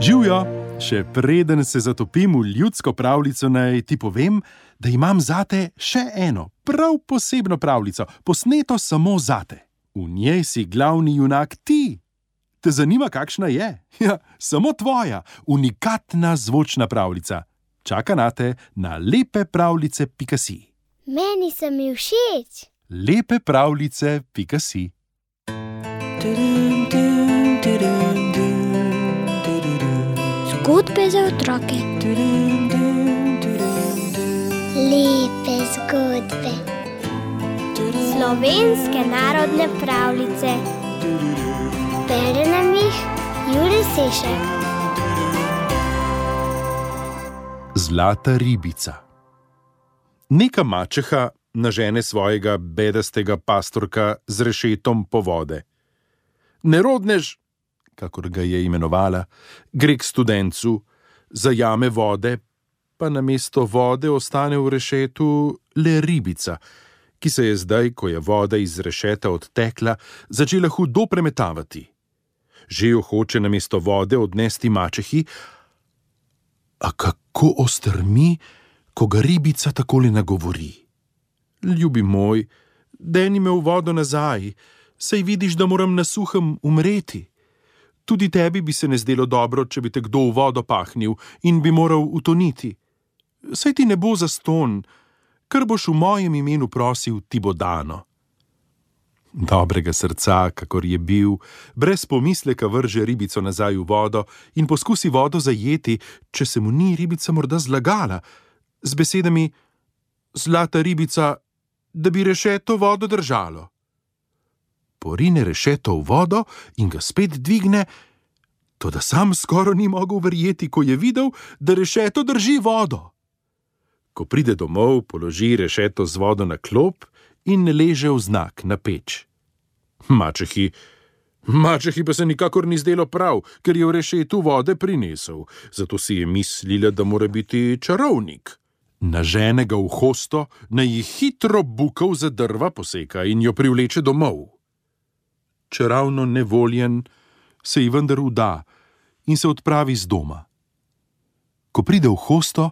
Živijo, še preden se zatopim v ljudsko pravljico, naj ti povem, da imam zate še eno, prav posebno pravljico, posneto samo zate. V njej si glavni junak ti. Te zanima, kakšna je? Ja, samo tvoja, unikatna zvočna pravljica. Čaka na te na lepe pravljice, pika si. Meni se mi všeč. Lepe pravljice, pika si. Zgodbe za otroke. Lepe zgodbe. Slovenske narodne pravljice. Bere nam jih Juri Sešek. Zlata ribica. Neka mačeha nažene svojega bedastega pastorka z rešetom po vode. Nerodnež, kakor ga je imenovala, gre k studencu, zajame vode, pa na mesto vode ostane v rešetu le ribica, ki se je zdaj, ko je voda iz rešeta odtekla, začela hudo premetavati. Že jo hoče na mesto vode odnesti mačehi, a kako ostrmi, ko ga ribica takole nagovori. Ljubi moj, deni me v vodo nazaj, saj vidiš, da moram na suhem umreti. Tudi tebi bi se ne zdelo dobro, če bi te kdo v vodo pahnil in bi moral utoniti. Saj ti ne bo za ston, kar boš v mojem imenu prosil, ti bo dano. Dobrega srca, kakor je bil, brez pomisleka vrže ribico nazaj v vodo in poskusi vodo zajeti, če se mu ni ribica morda zlagala, z besedami: Zlata ribica, da bi rešeto vodo držalo. Porine rešeto v vodo in ga spet dvigne, to da sam skoraj ni mogel verjeti, ko je videl, da rešeto drži vodo. Ko pride domov, položi rešeto z vodo na klop in leže v znak na peč. Mačehi, mačehi pa se nikakor ni zdelo prav, ker je v rešetu vode prinesel, zato si je mislila, da mora biti čarovnik. Nažene ga v hosto, naj jih hitro bukov za drva poseka in jo privleče domov. Čeravno nevoljen, se ji vendar uda in se odpravi z doma. Ko pride v hosto,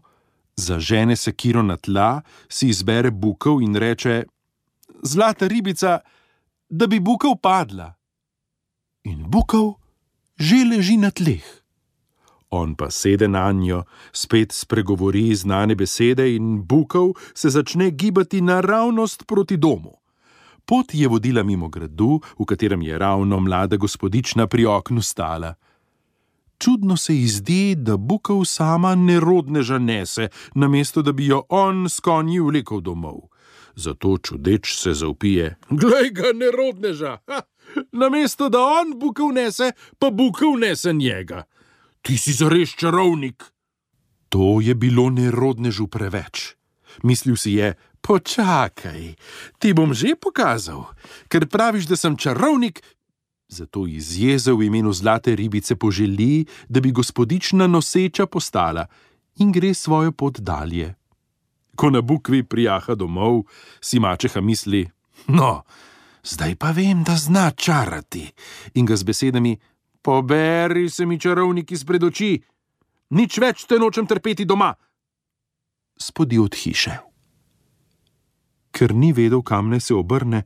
zažene se kiro na tla, si izbere bukov in reče: Zlata ribica, da bi bukov padla. In bukov že leži na tleh. On pa sede na njo, spet spregovori znane besede in bukov se začne gibati naravnost proti domu. Pot je vodila mimo gradu, v katerem je ravno mlada gospodična pri oknu stala. Čudno se ji zdi, da bukov sama nerodneža nese, namesto da bi jo on s konji vlekel domov. Zato čudeč se zaupije: Glej ga, nerodneža! Ha! Namesto da on bukov nese, pa bukov nese njega. Ti si zares čarovnik. To je bilo nerodnežu preveč. Mislil si je: Počakaj, ti bom že pokazal, ker praviš, da sem čarovnik. Zato iz jeze v imenu zlate ribice poželi, da bi gospodična noseča postala in gre svojo pot dalje. Ko na bukvi prijaha domov, si mačeha misli: No, zdaj pa vem, da zna čarati. In ga z besedami: Poberi se mi čarovnik izpred oči, nič več te nočem trpeti doma. Spodi od hiše. Ker ni vedel, kam ne se obrne,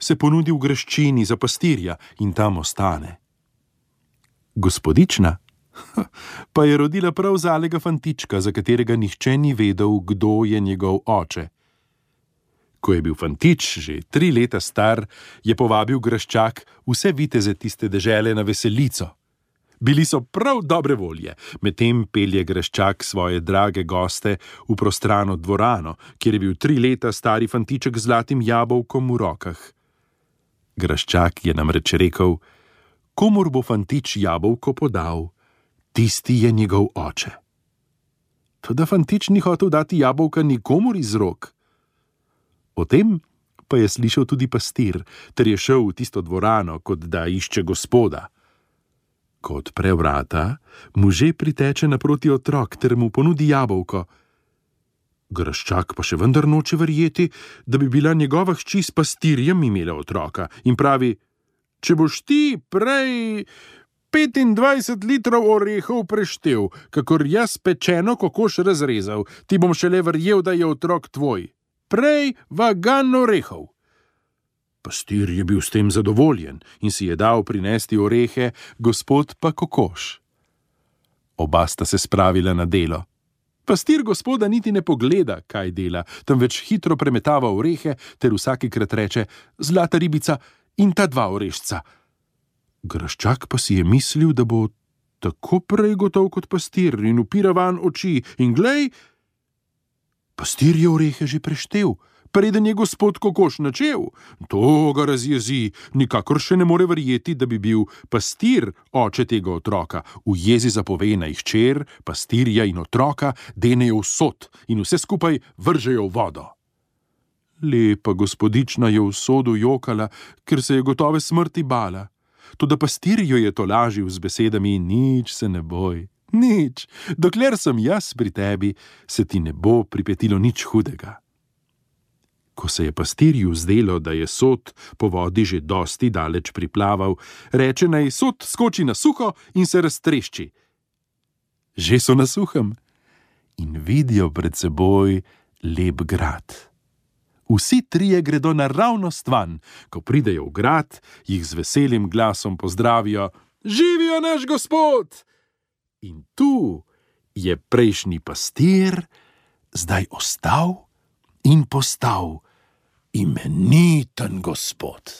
se ponudi v greščini za pastirja in tam ostane. Gospodična pa je rodila prav zalega fantička, za katerega nihče ni vedel, kdo je njegov oče. Ko je bil fantič že tri leta star, je povabil graščak vse viteze tiste dežele na veselico. Bili so prav dobre volje, medtem pelje graščak svoje drage goste v prostrano dvorano, kjer je bil tri leta stari fantiček z zlatim jabolkom v rokah. Graščak je namreč rekel: Komor bo fantič jabolko podal, tisti je njegov oče. Toda fantič ni hotel dati jabolka nikomor iz rok. O tem pa je slišal tudi pastir, ter je šel v tisto dvorano, kot da išče gospoda. Ko odpre vrata, mu že priteče naproti otrok ter mu ponudi jabolko. Graščak pa še vendar noče verjeti, da bi bila njegova hči s pastirjem imela otroka in pravi: Če boš ti prej, 25 litrov orehov preštev, kakor jaz pečeno kokoš razrezal, ti bom šele verjel, da je otrok tvoj. Prej vagan orehov. Pastir je bil s tem zadovoljen in si je dal prinesti orehe, gospod pa kokoš. Oba sta se spravila na delo. Pastir gospoda niti ne pogleda, kaj dela, temveč hitro premetava orehe ter vsakikrat reče: Zlata ribica in ta dva orešca. Graščak pa si je mislil, da bo tako prej gotov kot pastir in upira van oči in glej, pastir je orehe že preštel preden je gospod kokoš načel. To ga razjezi, nikakor še ne more verjeti, da bi bil pastir oče tega otroka. V jezi zapove naj hčer, pastirja in otroka denejo v sod in vse skupaj vržejo v vodo. Lepa gospodična je v sodu jokala, ker se je gotove smrti bala. Tudi pastir jo je to lažil z besedami: Nič se ne boj, nič, dokler sem jaz pri tebi, se ti ne bo pripetilo nič hudega. Ko se je pastirju zdelo, da je sod po vodi že dosti daleč priplaval, reče naj sod skoči na suho in se raztrešči. Že so na suhem in vidijo pred seboj lep grad. Vsi trije gredo naravnost van, ko pridejo v grad, jih z veselim glasom pozdravijo: Živijo naš gospod! In tu je prejšnji pastir, zdaj ostal in postal imeniten gospod.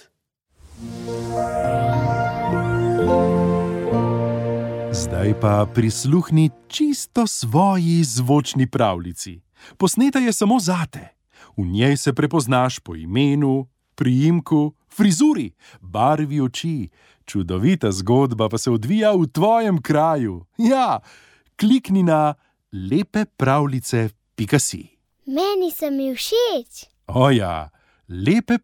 Zdaj pa prisluhni čisto svoji zvočni pravljici. Posneta je samo zate. V njej se prepoznaš po imenu, priimku, frizuri, barvi oči. Čudovita zgodba pa se odvija v tvojem kraju. Ja, klikni na lepe pravljice, pika si. Meni se mi všeč. Oja, lepe